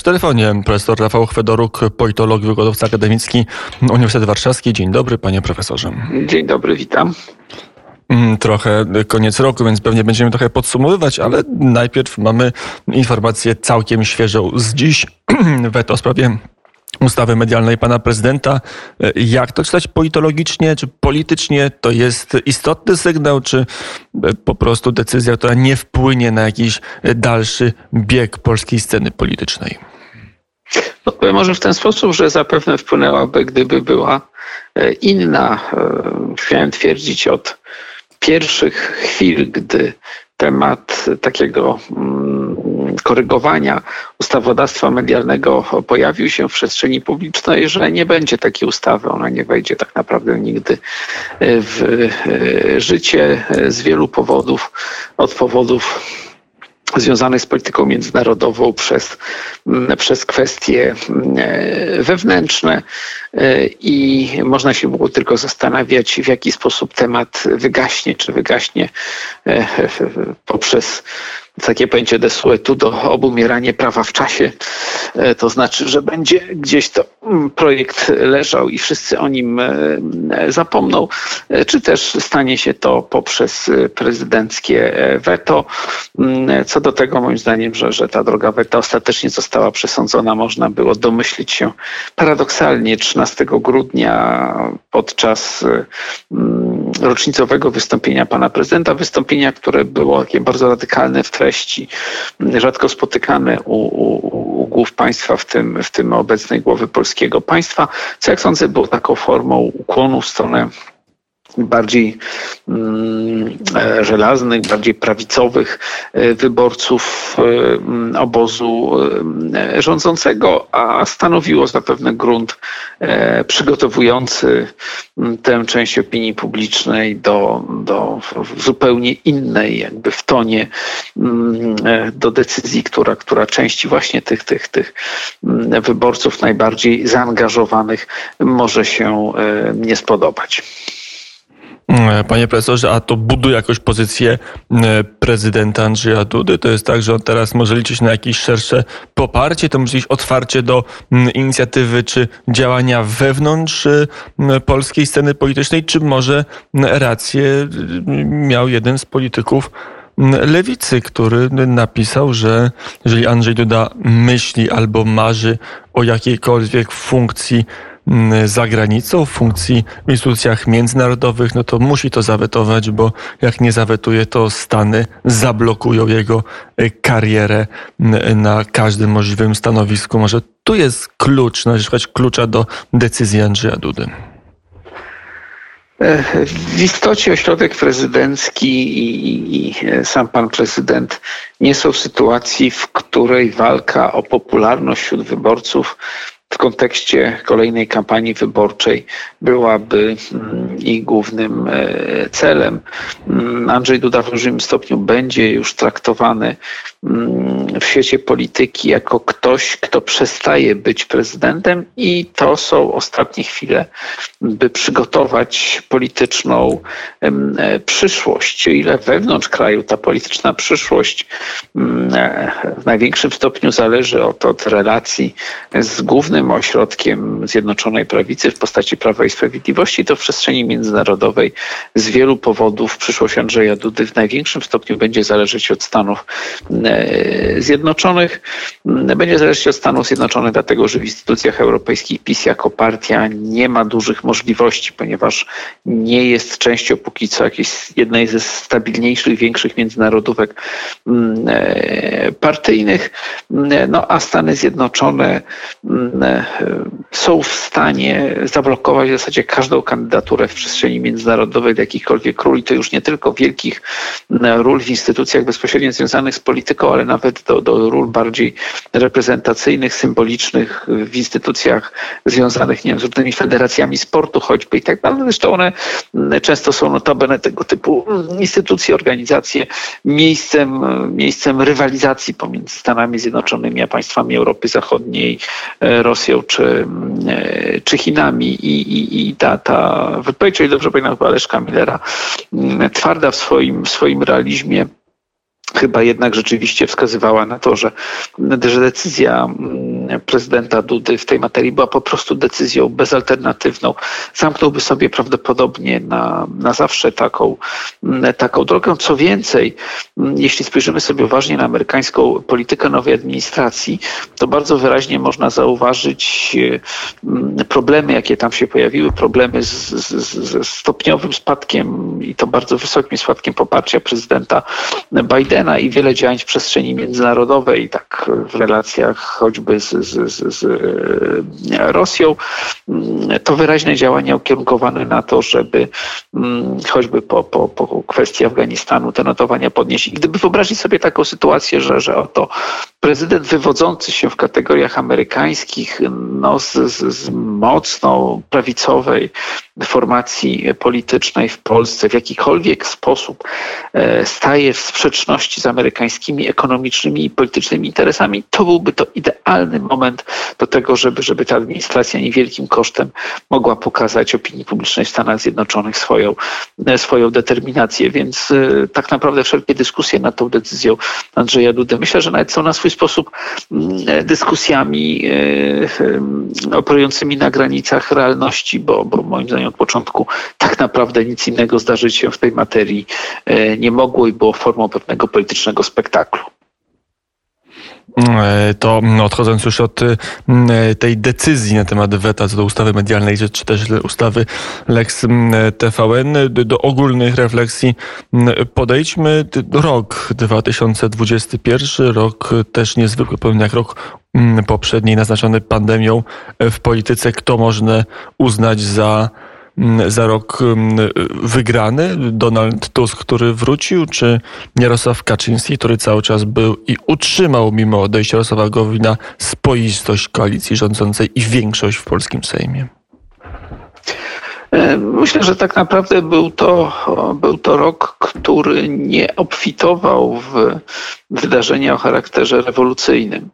W telefonie profesor Rafał Chwedoruk, politolog, wykładowca akademicki Uniwersytet Warszawski. Dzień dobry, panie profesorze. Dzień dobry, witam. Mm, trochę koniec roku, więc pewnie będziemy trochę podsumowywać, ale najpierw mamy informację całkiem świeżą z dziś. Weto w sprawie ustawy medialnej pana prezydenta. Jak to czytać politologicznie czy politycznie? To jest istotny sygnał, czy po prostu decyzja, która nie wpłynie na jakiś dalszy bieg polskiej sceny politycznej? Odpowiem może w ten sposób, że zapewne wpłynęłaby, gdyby była e, inna. E, chciałem twierdzić od pierwszych chwil, gdy temat takiego mm, korygowania ustawodawstwa medialnego pojawił się w przestrzeni publicznej, że nie będzie takiej ustawy. Ona nie wejdzie tak naprawdę nigdy w e, życie z wielu powodów. Od powodów związanych z polityką międzynarodową przez, mm, przez kwestie mm, e, wewnętrzne i można się było tylko zastanawiać, w jaki sposób temat wygaśnie, czy wygaśnie poprzez takie pojęcie desuetudo, obumieranie prawa w czasie. E, to znaczy, że będzie gdzieś to mm, projekt leżał i wszyscy o nim e, zapomną, e, czy też stanie się to poprzez prezydenckie weto. Mm, co do tego, moim zdaniem, że, że ta droga weta ostatecznie została przesądzona, można było domyślić się paradoksalnie 13 grudnia podczas mm, rocznicowego wystąpienia pana prezydenta, wystąpienia, które było takie bardzo radykalne w treści, rzadko spotykane u, u, u głów państwa, w tym, w tym obecnej głowy polskiego państwa, co jak sądzę było taką formą ukłonu w stronę bardziej mm, e, żelaznych, bardziej prawicowych e, wyborców e, obozu rządzącego, a stanowiło zapewne grunt przygotowujący tę część opinii publicznej do, do zupełnie innej, jakby w tonie do decyzji, która, która części właśnie tych, tych, tych wyborców najbardziej zaangażowanych może się nie spodobać. E, panie profesorze, a to buduje jakąś pozycję e, prezydenta Andrzeja Dudy? To jest tak, że on teraz może liczyć na jakieś szersze poparcie, to może iść otwarcie do inicjatywy czy działania wewnątrz e, polskiej sceny politycznej, czy może rację miał jeden z polityków lewicy, który napisał, że jeżeli Andrzej Duda myśli albo marzy o jakiejkolwiek funkcji Mm, za granicą, w funkcji w instytucjach międzynarodowych, no to musi to zawetować, bo jak nie zawetuje, to Stany zablokują jego e, karierę mm, na każdym możliwym stanowisku. Może tu jest klucz, należy szukać klucza do decyzji Andrzeja Dudy. E, w istocie ośrodek prezydencki i, i, sam pan prezydent nie są w sytuacji, w której walka o popularność wśród wyborców w kontekście kolejnej kampanii wyborczej byłaby mm, ich głównym e, celem. Mm, Andrzej Duda w dużym stopniu będzie już traktowany mm, w świecie polityki jako ktoś, kto przestaje być prezydentem i to są ostatnie chwile, by przygotować polityczną e, przyszłość. O ile wewnątrz kraju ta polityczna przyszłość e, w największym stopniu zależy od, od relacji z głównym głównym ośrodkiem Zjednoczonej Prawicy w postaci Prawa i Sprawiedliwości, to w przestrzeni międzynarodowej z wielu powodów przyszłość Andrzeja Dudy w największym stopniu będzie zależeć od Stanów e, Zjednoczonych. Będzie zależeć od Stanów Zjednoczonych, dlatego że w instytucjach europejskich PiS jako partia nie ma dużych możliwości, ponieważ nie jest częścią póki co jakiejś jednej ze stabilniejszych, większych międzynarodówek mm, e, partyjnych. No a Stany Zjednoczone mm, są w stanie zablokować w zasadzie każdą kandydaturę w przestrzeni międzynarodowej do jakichkolwiek ról i to już nie tylko wielkich ról w instytucjach bezpośrednio związanych z polityką, ale nawet do, do ról bardziej reprezentacyjnych, symbolicznych w instytucjach związanych nie wiem, z różnymi federacjami sportu choćby i tak dalej. Zresztą one często są notabene tego typu instytucje, organizacje miejscem, miejscem rywalizacji pomiędzy Stanami Zjednoczonymi a państwami Europy Zachodniej, Rosji, Rosją czy, e, czy Chinami i, i, i ta, ta wypowiedź, jeżeli dobrze pamiętam, chyba Leszka Millera, mm, twarda w swoim, w swoim realizmie, chyba jednak rzeczywiście wskazywała na to, że, że decyzja mm, prezydenta Dudy w tej materii była po prostu decyzją bezalternatywną. Zamknąłby sobie prawdopodobnie na, na zawsze taką, taką drogę. Co więcej, jeśli spojrzymy sobie uważnie na amerykańską politykę nowej administracji, to bardzo wyraźnie można zauważyć problemy, jakie tam się pojawiły, problemy z, z, z stopniowym spadkiem i to bardzo wysokim spadkiem poparcia prezydenta Bidena i wiele działań w przestrzeni międzynarodowej, tak w relacjach choćby z, z, z, e, Rosją, mm, to wyraźne działania ukierunkowane na to, żeby mm, choćby po, po, po kwestii Afganistanu te notowania podnieść. I gdyby wyobrazić sobie taką sytuację, że, że oto prezydent wywodzący się w kategoriach amerykańskich no, z, z, z mocno prawicowej formacji politycznej w Polsce w jakikolwiek sposób e, staje w sprzeczności z amerykańskimi ekonomicznymi i politycznymi interesami, to byłby to idealny moment do tego, żeby, żeby ta administracja niewielkim kosztem mogła pokazać opinii publicznej w Stanach Zjednoczonych swoją, e, swoją determinację. Więc e, tak naprawdę wszelkie dyskusje nad tą decyzją Andrzeja Dudy myślę, że nawet są na swój sposób mm, dyskusjami operującymi na granicach realności, bo, bo moim zdaniem od początku tak naprawdę nic innego zdarzyć się w tej materii e, nie mogło i było formą pewnego politycznego spektaklu. E, to no, odchodząc już od e, tej decyzji na temat weta co do ustawy medialnej, czy też ustawy Lex TVN, do ogólnych refleksji podejdźmy. Rok 2021, rok też niezwykły, pewnie jak rok poprzedniej naznaczony pandemią w polityce. Kto można uznać za Mm, za rok mm, wygrany? Donald Tusk, który wrócił, czy Jarosław Kaczyński, który cały czas był i utrzymał mimo odejścia Jarosława Gowina spoistość koalicji rządzącej i większość w polskim Sejmie? E, myślę, że tak naprawdę był to, był to rok, który nie obfitował w wydarzenia o charakterze rewolucyjnym.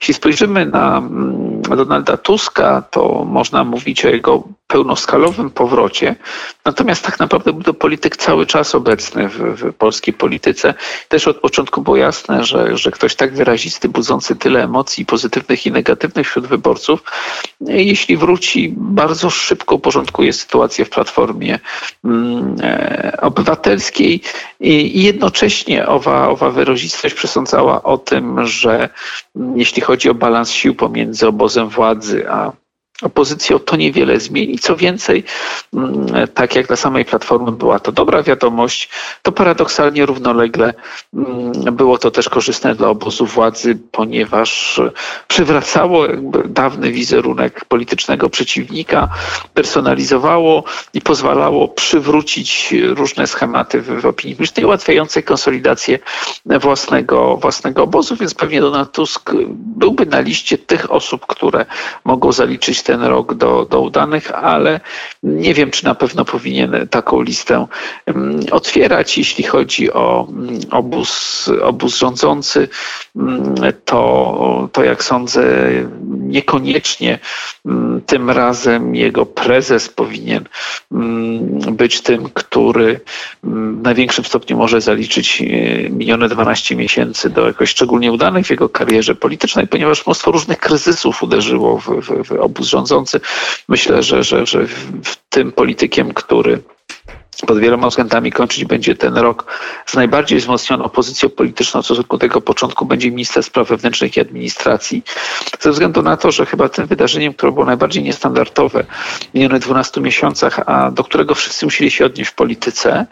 Jeśli spojrzymy na mm, Donalda Tuska, to można mówić o jego pełnoskalowym powrocie. Natomiast tak naprawdę był to polityk cały czas obecny w, w, polskiej polityce. Też od początku było jasne, że, że ktoś tak wyrazisty, budzący tyle emocji pozytywnych i negatywnych wśród wyborców, jeśli wróci, bardzo szybko uporządkuje sytuację w Platformie mm, e, Obywatelskiej i jednocześnie owa, owa wyrazistość przesądzała o tym, że jeśli chodzi o balans sił pomiędzy obozem władzy a opozycją to niewiele zmieni. Co więcej, mm, tak jak dla samej Platformy była to dobra wiadomość, to paradoksalnie równolegle mm, było to też korzystne dla obozu władzy, ponieważ przywracało dawny wizerunek politycznego przeciwnika, personalizowało i pozwalało przywrócić różne schematy w, opinii publicznej, ułatwiające konsolidację własnego, własnego obozu, więc pewnie Donald Tusk byłby na liście tych osób, które mogą zaliczyć ten rok do, do udanych, ale nie wiem, czy na pewno powinien taką listę mm, otwierać. Jeśli chodzi o mm, obóz, obóz rządzący, mm, to, to jak sądzę, niekoniecznie tym razem jego prezes powinien być tym, który w największym stopniu może zaliczyć e, minione 12 miesięcy do jakoś szczególnie udanych w jego karierze politycznej, ponieważ mnóstwo różnych kryzysów uderzyło w, w, w obóz rządzący. Myślę, że, że, że w tym politykiem, który pod wieloma względami kończyć będzie ten rok z najbardziej wzmocnioną pozycją polityczną w stosunku tego początku będzie minister spraw wewnętrznych i administracji. Ze względu na to, że chyba tym wydarzeniem, które było najbardziej niestandardowe w minionych 12 miesiącach, a do którego wszyscy musieli się odnieść w polityce,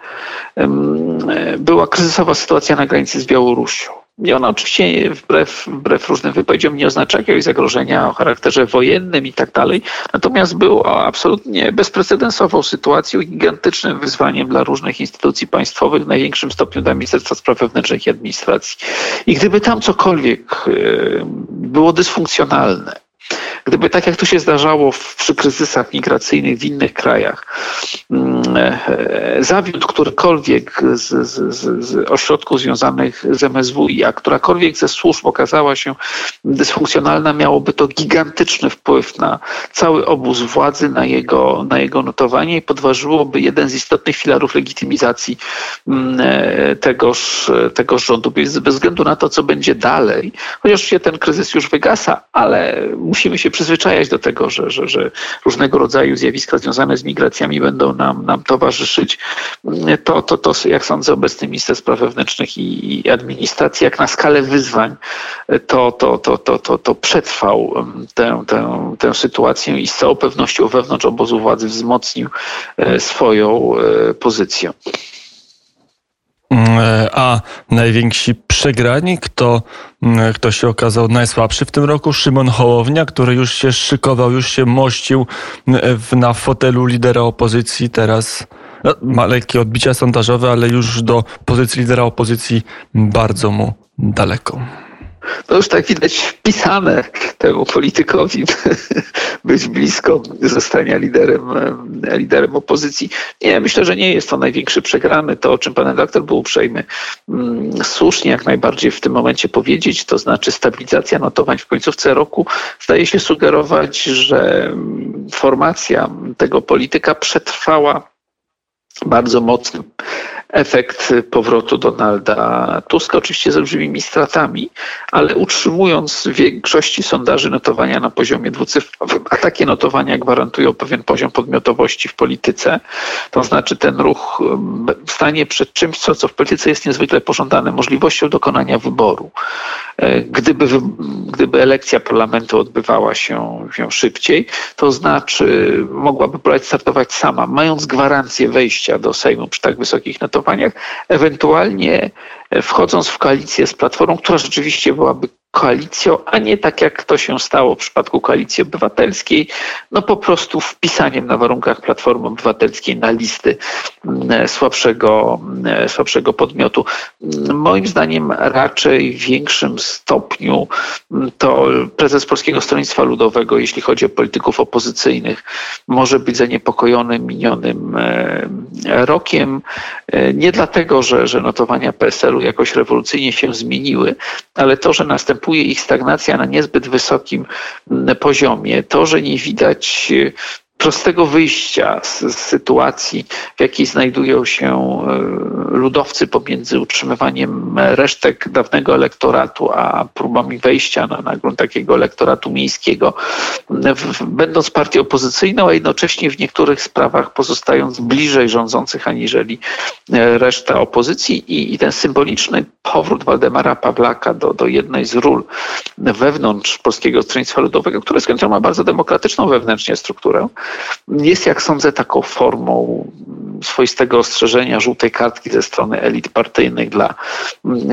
była kryzysowa sytuacja na granicy z Białorusią. I ona oczywiście wbrew, wbrew różnym wypowiedziom nie oznacza jakiegoś zagrożenia o charakterze wojennym i tak dalej. Natomiast było absolutnie bezprecedensową sytuacją, gigantycznym wyzwaniem dla różnych instytucji państwowych, w największym stopniu dla Ministerstwa Spraw Wewnętrznych i Administracji. I gdyby tam cokolwiek e, było dysfunkcjonalne, Gdyby tak jak to się zdarzało przy kryzysach migracyjnych w innych krajach, mm, zawiódł którykolwiek z, z, z, ośrodków związanych z MSWi, a którakolwiek ze służb okazała się dysfunkcjonalna, miałoby to gigantyczny wpływ na cały obóz władzy, na jego, na jego notowanie i podważyłoby jeden z istotnych filarów legitymizacji mm, tegoż, tegoż rządu. Bez względu na to, co będzie dalej, chociaż się ten kryzys już wygasa, ale musimy się przyzwyczajać do tego, że, że, że różnego rodzaju zjawiska związane z migracjami będą nam, nam towarzyszyć. To, to, to, jak sądzę, obecny minister spraw wewnętrznych i, i administracji, jak na skalę wyzwań, to, to, to, to, to, to przetrwał tę, tę, tę sytuację i z całą pewnością wewnątrz obozu władzy wzmocnił e, swoją e, pozycję. A najwięksi przegrani, kto, kto się okazał najsłabszy w tym roku? Szymon Hołownia, który już się szykował, już się mościł w, na fotelu lidera opozycji. Teraz no, ma lekkie odbicia sondażowe, ale już do pozycji lidera opozycji bardzo mu daleko to już tak widać wpisane temu politykowi być blisko zostania liderem, liderem opozycji. Nie, myślę, że nie jest to największy przegrany. To, o czym pan redaktor był uprzejmy mm, słusznie jak najbardziej w tym momencie powiedzieć, to znaczy stabilizacja notowań w końcówce roku zdaje się sugerować, że mm, formacja tego polityka przetrwała bardzo mocnym efekt powrotu Donalda Tuska, oczywiście z olbrzymimi stratami, ale utrzymując w większości sondaży notowania na poziomie dwucyfrowym, a takie notowania gwarantują pewien poziom podmiotowości w polityce, to znaczy ten ruch stanie przed czymś, co, co w polityce jest niezwykle pożądane, możliwością dokonania wyboru. E, gdyby, gdyby elekcja parlamentu odbywała się, się szybciej, to znaczy mogłaby startować sama, mając gwarancję wejścia do Sejmu przy tak wysokich notowaniach, ewentualnie wchodząc w koalicję z Platformą, która rzeczywiście byłaby koalicją, a nie tak jak to się stało w przypadku koalicji obywatelskiej, no po prostu wpisaniem na warunkach Platformy Obywatelskiej na listy mm, słabszego, mm, słabszego podmiotu. Mm, moim zdaniem raczej w większym stopniu to prezes Polskiego Stronnictwa Ludowego, jeśli chodzi o polityków opozycyjnych, może być zaniepokojony minionym e, rokiem. E, nie dlatego, że, że notowania PSL-u jakoś rewolucyjnie się zmieniły, ale to, że następuje ich stagnacja na niezbyt wysokim mm, poziomie, to, że nie widać prostego wyjścia z, z, sytuacji, w jakiej znajdują się e, ludowcy pomiędzy utrzymywaniem resztek dawnego elektoratu, a próbami wejścia na, na grunt takiego elektoratu miejskiego, w, będąc partią opozycyjną, a jednocześnie w niektórych sprawach pozostając bliżej rządzących aniżeli e, reszta opozycji i, i ten symboliczny powrót Waldemara Pawlaka do, do jednej z ról wewnątrz Polskiego Stronnictwa Ludowego, które z ma bardzo demokratyczną wewnętrznie strukturę, jest, jak sądzę, taką formą swoistego ostrzeżenia żółtej kartki ze strony elit partyjnych dla,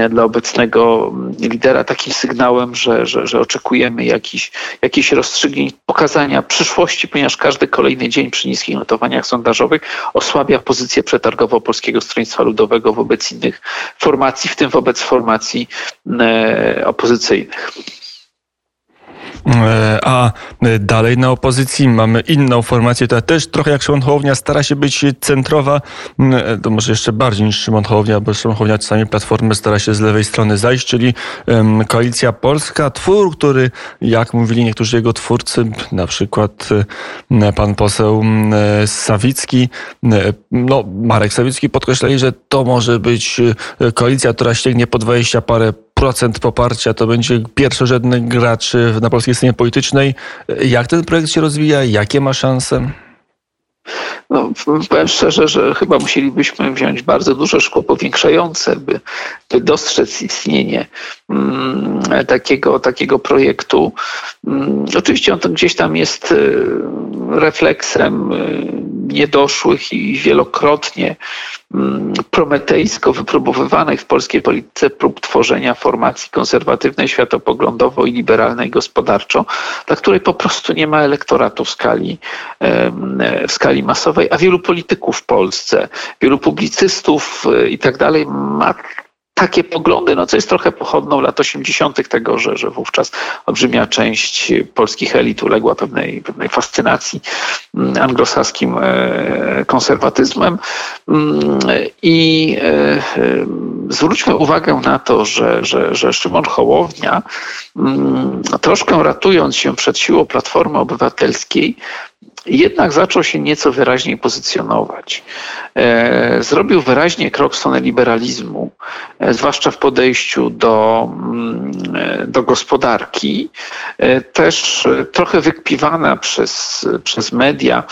dla obecnego lidera, takim sygnałem, że, że, że oczekujemy jakichś jakich rozstrzygnięć, pokazania przyszłości, ponieważ każdy kolejny dzień przy niskich notowaniach sondażowych osłabia pozycję przetargową Polskiego Stronnictwa Ludowego wobec innych formacji, w tym wobec formacji e, opozycyjnych. E, a dalej na opozycji mamy inną formację, która też trochę jak Szymon Hołownia stara się być centrowa, e, to może jeszcze bardziej niż Szymon Hołownia, bo Szymon Hołownia czasami Platformy stara się z lewej strony zajść, czyli Koalicja Polska, twór, który, jak mówili niektórzy jego twórcy, na przykład e, pan poseł Sawicki, no Marek Sawicki podkreślali, że to może być koalicja, która sięgnie po 20 parę procent poparcia, to będzie pierwszorzędny gracz na polskiej scenie politycznej. Jak ten projekt się rozwija? Jakie ma szanse? No, powiem szczerze, że chyba musielibyśmy wziąć bardzo duże szkło powiększające, by, by dostrzec istnienie mm, takiego, takiego projektu. Mm, oczywiście on to gdzieś tam jest y, refleksem y, niedoszłych i wielokrotnie mm, prometejsko wypróbowywanych w polskiej polityce prób tworzenia formacji konserwatywnej, światopoglądowo i liberalnej gospodarczo, dla której po prostu nie ma elektoratu w skali, w skali masowej, a wielu polityków w Polsce, wielu publicystów y, i tak dalej ma takie poglądy, no co jest trochę pochodną lat 80. tego, że, że wówczas olbrzymia część polskich elit uległa pewnej, pewnej fascynacji mm, anglosaskim e, konserwatyzmem. Mm, I e, zwróćmy uwagę na to, że, że, że Szymon Hołownia, mm, troszkę ratując się przed siłą Platformy Obywatelskiej, jednak zaczął się nieco wyraźniej pozycjonować. E, zrobił wyraźnie krok w stronę liberalizmu, e, zwłaszcza w podejściu do, mm, do gospodarki. Też trochę wykpiwana przez, przez media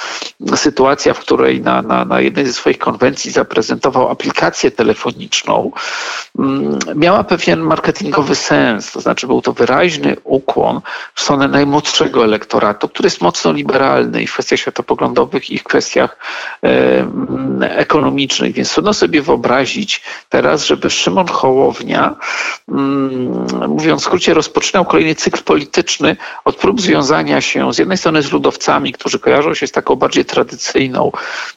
sytuacja, w której na, na, na jednej ze swoich konwencji zaprezentował aplikację telefoniczną, mm, miała pewien marketingowy sens. To znaczy, był to wyraźny ukłon w stronę najmłodszego elektoratu, który jest mocno liberalny i w kwestiach światopoglądowych i w kwestiach ekonomicznych. Więc trudno sobie wyobrazić teraz, żeby Szymon Hołownia, mm, mówiąc w skrócie, rozpoczynał kolejny cykl polityczny od prób związania się z jednej strony z ludowcami, którzy kojarzą się z taką bardziej tradycyjną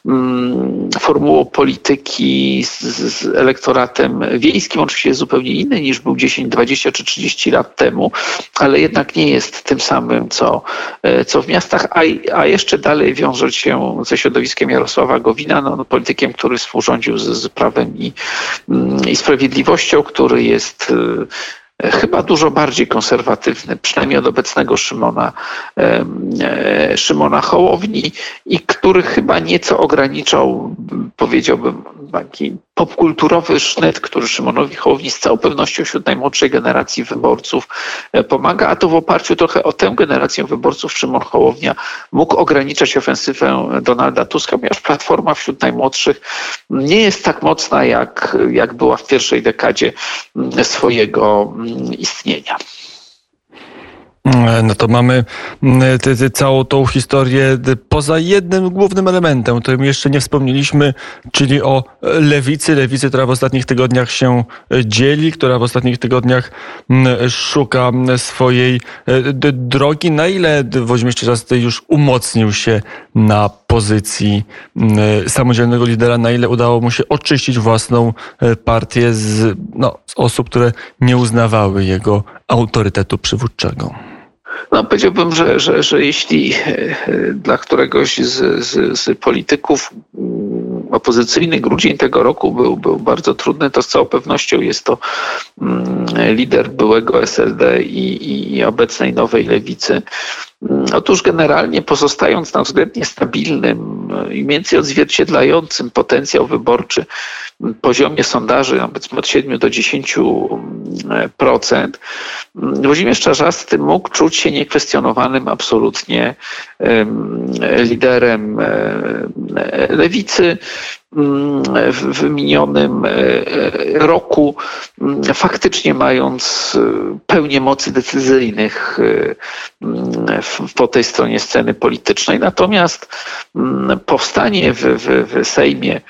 mm, formułą polityki, z, z elektoratem wiejskim. Oczywiście jest zupełnie inny niż był 10, 20 czy 30 lat temu, ale jednak nie jest tym samym, co, e, co w miastach, a, a jeszcze dalej wiąże się ze środowiskiem Jarosława Gowina, no, no politykiem, który współrządził z, z prawem i, mm, i sprawiedliwością, który jest e, chyba dużo bardziej konserwatywny, przynajmniej od obecnego Szymona, e, Szymona Hołowni i który chyba nieco ograniczał, powiedziałbym, taki popkulturowy sznyt, który Szymonowi Hołowni z całą pewnością wśród najmłodszej generacji wyborców e, pomaga, a to w oparciu trochę o tę generację wyborców Szymon Hołownia mógł ograniczać ofensywę Donalda Tuska, ponieważ Platforma wśród najmłodszych nie jest tak mocna, jak, jak była w pierwszej dekadzie swojego istnienia. E, no to mamy mm, te, całą tą historię poza jednym głównym elementem, o którym jeszcze nie wspomnieliśmy, czyli o lewicy. Lewicy, która w ostatnich tygodniach się e, dzieli, która w ostatnich tygodniach mm, szuka swojej e, drogi. Na ile Włodzimierz Czerzasty już umocnił się na pozycji mm, samodzielnego lidera, na ile udało mu się oczyścić własną partię z, no, z osób, które nie uznawały jego autorytetu przywódczego? No, powiedziałbym, że, że, że jeśli e, e, dla któregoś z, z, z polityków mm, opozycyjny grudzień tego roku był, był bardzo trudny, to z całą pewnością jest to mm, lider byłego SLD i, i obecnej nowej lewicy. Mm, otóż generalnie pozostając na względnie stabilnym i mniej więcej odzwierciedlającym potencjał wyborczy poziomie sondaży, powiedzmy od 7 do 10%, Włodzimierz Czarzasty mógł czuć się niekwestionowanym absolutnie liderem lewicy w minionym e, roku, faktycznie mając e, pełnię mocy decyzyjnych e, po tej stronie sceny politycznej. Natomiast powstanie w, w, w Sejmie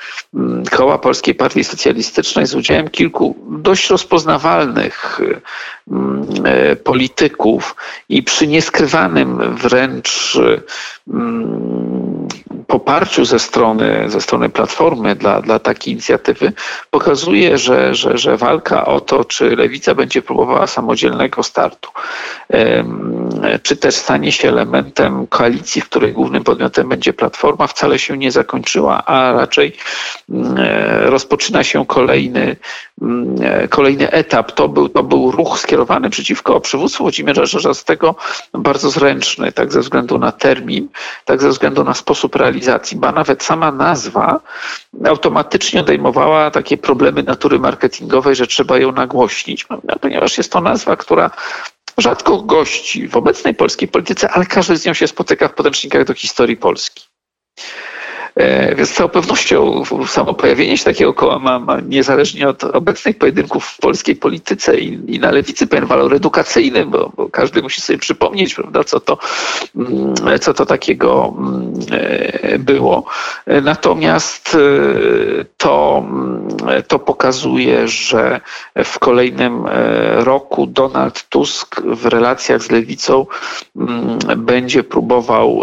koła Polskiej Partii Socjalistycznej z udziałem kilku dość rozpoznawalnych polityków i przy nieskrywanym wręcz poparciu ze strony, ze strony Platformy dla, dla takiej inicjatywy pokazuje, że, że, że walka o to, czy Lewica będzie próbowała samodzielnego startu, czy też stanie się elementem koalicji, w której głównym podmiotem będzie Platforma, wcale się nie zakończyła, a raczej rozpoczyna się kolejny, kolejny etap. To był, to był ruch skierowany przeciwko przywództwu Włodzimierza Żerzastego, bardzo zręczny, tak ze względu na termin, tak ze względu na sposób realizacji, ba nawet sama nazwa automatycznie odejmowała takie problemy natury marketingowej, że trzeba ją nagłośnić, ponieważ jest to nazwa, która rzadko gości w obecnej polskiej polityce, ale każdy z nią się spotyka w podręcznikach do historii Polski. E, więc z całą pewnością samo pojawienie się takiego koła ma, ma niezależnie od obecnych pojedynków w polskiej polityce i, i na lewicy pewien walor edukacyjny, bo, bo, każdy musi sobie przypomnieć, prawda, co to, mm, co to takiego mm, e, było. Natomiast e, to, mm, to pokazuje, że w kolejnym roku Donald Tusk w relacjach z lewicą będzie próbował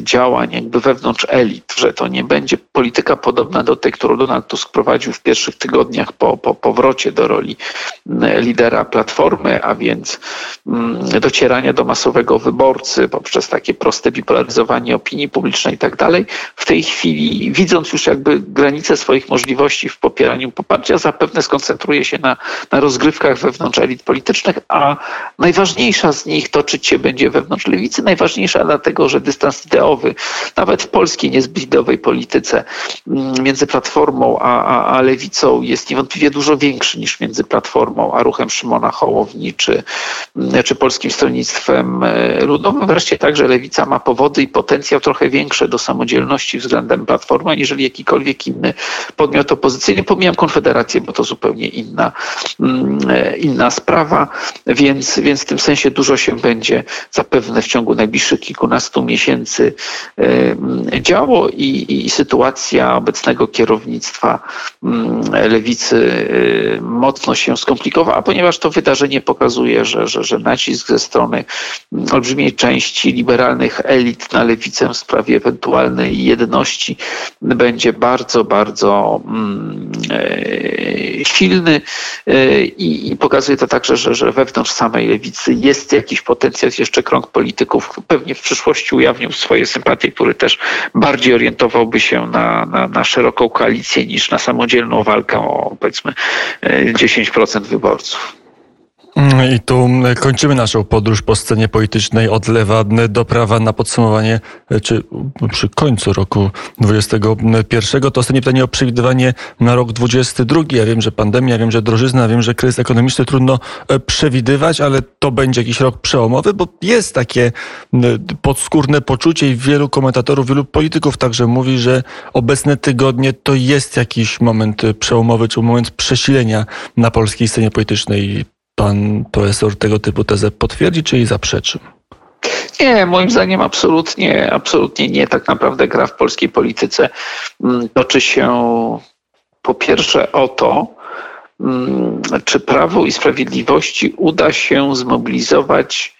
działań jakby wewnątrz elit, że to nie będzie polityka podobna do tej, którą Donald Tusk prowadził w pierwszych tygodniach po, po powrocie do roli lidera Platformy, a więc docierania do masowego wyborcy poprzez takie proste bipolaryzowanie opinii publicznej i tak dalej. W tej chwili, widząc już jakby granice swoich możliwości w popieraniu poparcia, zapewne skoncentruje się na, na rozgrywkach wewnątrz elit politycznych, a najważniejsza z nich toczyć się będzie wewnątrz lewicy. Najważniejsza dlatego, że dystans ideowy, nawet w polskiej niezbyt ideowej polityce mm, między Platformą a, a, a lewicą jest niewątpliwie dużo większy niż między Platformą a ruchem Szymona Hołowni czy, mm, czy Polskim Stronnictwem e, Ludowym. Wreszcie także lewica ma powody i potencjał trochę większe do samodzielności względem Platformy, aniżeli jakikolwiek inny podmiot opozycyjny. Pomijam Konfederację, bo to zupełnie inna, mm, e, inna sprawa, więc, więc w tym sensie dużo się będzie zapewne w ciągu najbliższych kilkunastu miesięcy e, i, i sytuacja obecnego kierownictwa mm, lewicy e, mocno się skomplikowała, ponieważ to wydarzenie pokazuje, że, że, że nacisk ze strony olbrzymiej części liberalnych elit na lewicę w sprawie ewentualnej jedności będzie bardzo, bardzo mm, silny i, i pokazuje to także, że, że wewnątrz samej lewicy jest jakiś potencjał, jeszcze krąg polityków pewnie w przyszłości ujawnił swoje sympatie, który też bardziej orientowałby się na, na, na szeroką koalicję niż na samodzielną walkę o powiedzmy 10% wyborców. I tu kończymy naszą podróż po scenie politycznej od lewa do prawa na podsumowanie, czy przy końcu roku 2021. To ostatnie pytanie o przewidywanie na rok 2022. Ja wiem, że pandemia, wiem, że drożyzna, wiem, że kryzys ekonomiczny trudno e, przewidywać, ale to będzie jakiś rok przełomowy, bo jest takie podskórne poczucie i wielu komentatorów, wielu polityków także mówi, że obecne tygodnie to jest jakiś moment przełomowy, czy moment przesilenia na polskiej scenie politycznej pan profesor tego typu tezę potwierdzi, czy jej zaprzeczy? Nie, moim zdaniem absolutnie, absolutnie nie. Tak naprawdę gra w polskiej polityce mm, toczy się po pierwsze o to, mm, czy Prawo i Sprawiedliwości uda się zmobilizować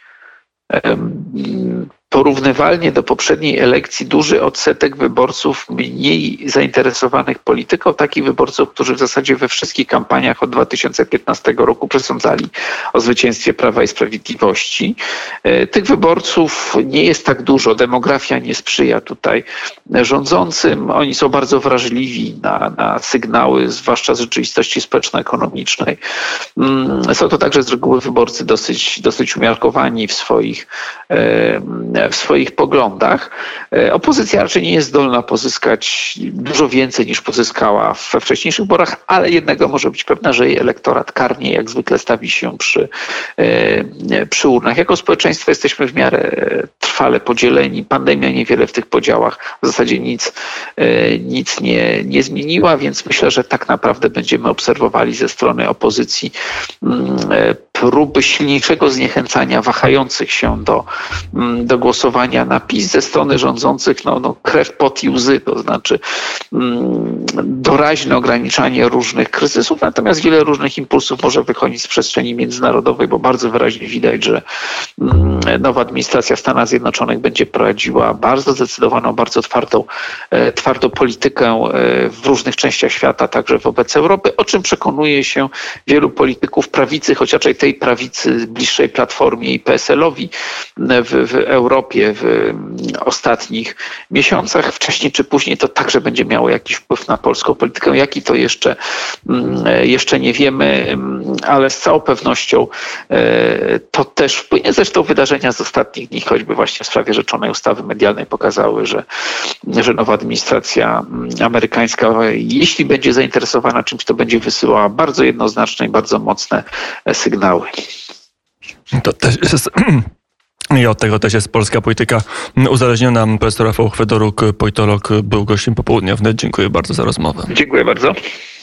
porównywalnie do poprzedniej elekcji duży odsetek wyborców mniej zainteresowanych polityką, takich wyborców, którzy w zasadzie we wszystkich kampaniach od 2015 roku przesądzali o zwycięstwie Prawa i Sprawiedliwości. E, tych wyborców nie jest tak dużo, demografia nie sprzyja tutaj rządzącym. Oni są bardzo wrażliwi na, na sygnały, zwłaszcza z rzeczywistości społeczno-ekonomicznej. Mm, są to także z reguły wyborcy dosyć, dosyć umiarkowani w swoich w swoich poglądach. E, opozycja raczej nie jest zdolna pozyskać dużo więcej niż pozyskała we wcześniejszych wyborach, ale jednego może być pewna, że jej elektorat karnie jak zwykle stawi się przy, e, przy urnach. Jako społeczeństwo jesteśmy w miarę trwale podzieleni. Pandemia niewiele w tych podziałach w zasadzie nic, e, nic nie, nie zmieniła, więc myślę, że tak naprawdę będziemy obserwowali ze strony opozycji mm, próby silniejszego zniechęcania wahających się do, mm, do głosowania na PiS ze strony rządzących, no, no krew, pot i łzy, to znaczy mm, doraźne ograniczanie różnych kryzysów, natomiast wiele różnych impulsów może wychodzić z przestrzeni międzynarodowej, bo bardzo wyraźnie widać, że mm, nowa administracja Stanów Zjednoczonych będzie prowadziła bardzo zdecydowaną, bardzo twardą, e, twardą politykę e, w różnych częściach świata, także wobec Europy, o czym przekonuje się wielu polityków prawicy, chociaż tej prawicy bliższej Platformie i PSL-owi w, w Europie w ostatnich miesiącach. Wcześniej czy później to także będzie miało jakiś wpływ na polską politykę. Jaki to jeszcze, mm, jeszcze nie wiemy, mm, ale z całą pewnością e, to też wpłynie. Zresztą wydarzenia z ostatnich dni, choćby właśnie w sprawie rzeczonej ustawy medialnej pokazały, że, że nowa administracja mm, amerykańska, jeśli będzie zainteresowana czymś, to będzie wysyłała bardzo jednoznaczne i bardzo mocne sygnały to też jest... I od tego też jest polska polityka uzależniona. Profesor Rafał Chwedoruk, politolog, był gościem popołudnia. Dziękuję bardzo za rozmowę. Dziękuję bardzo.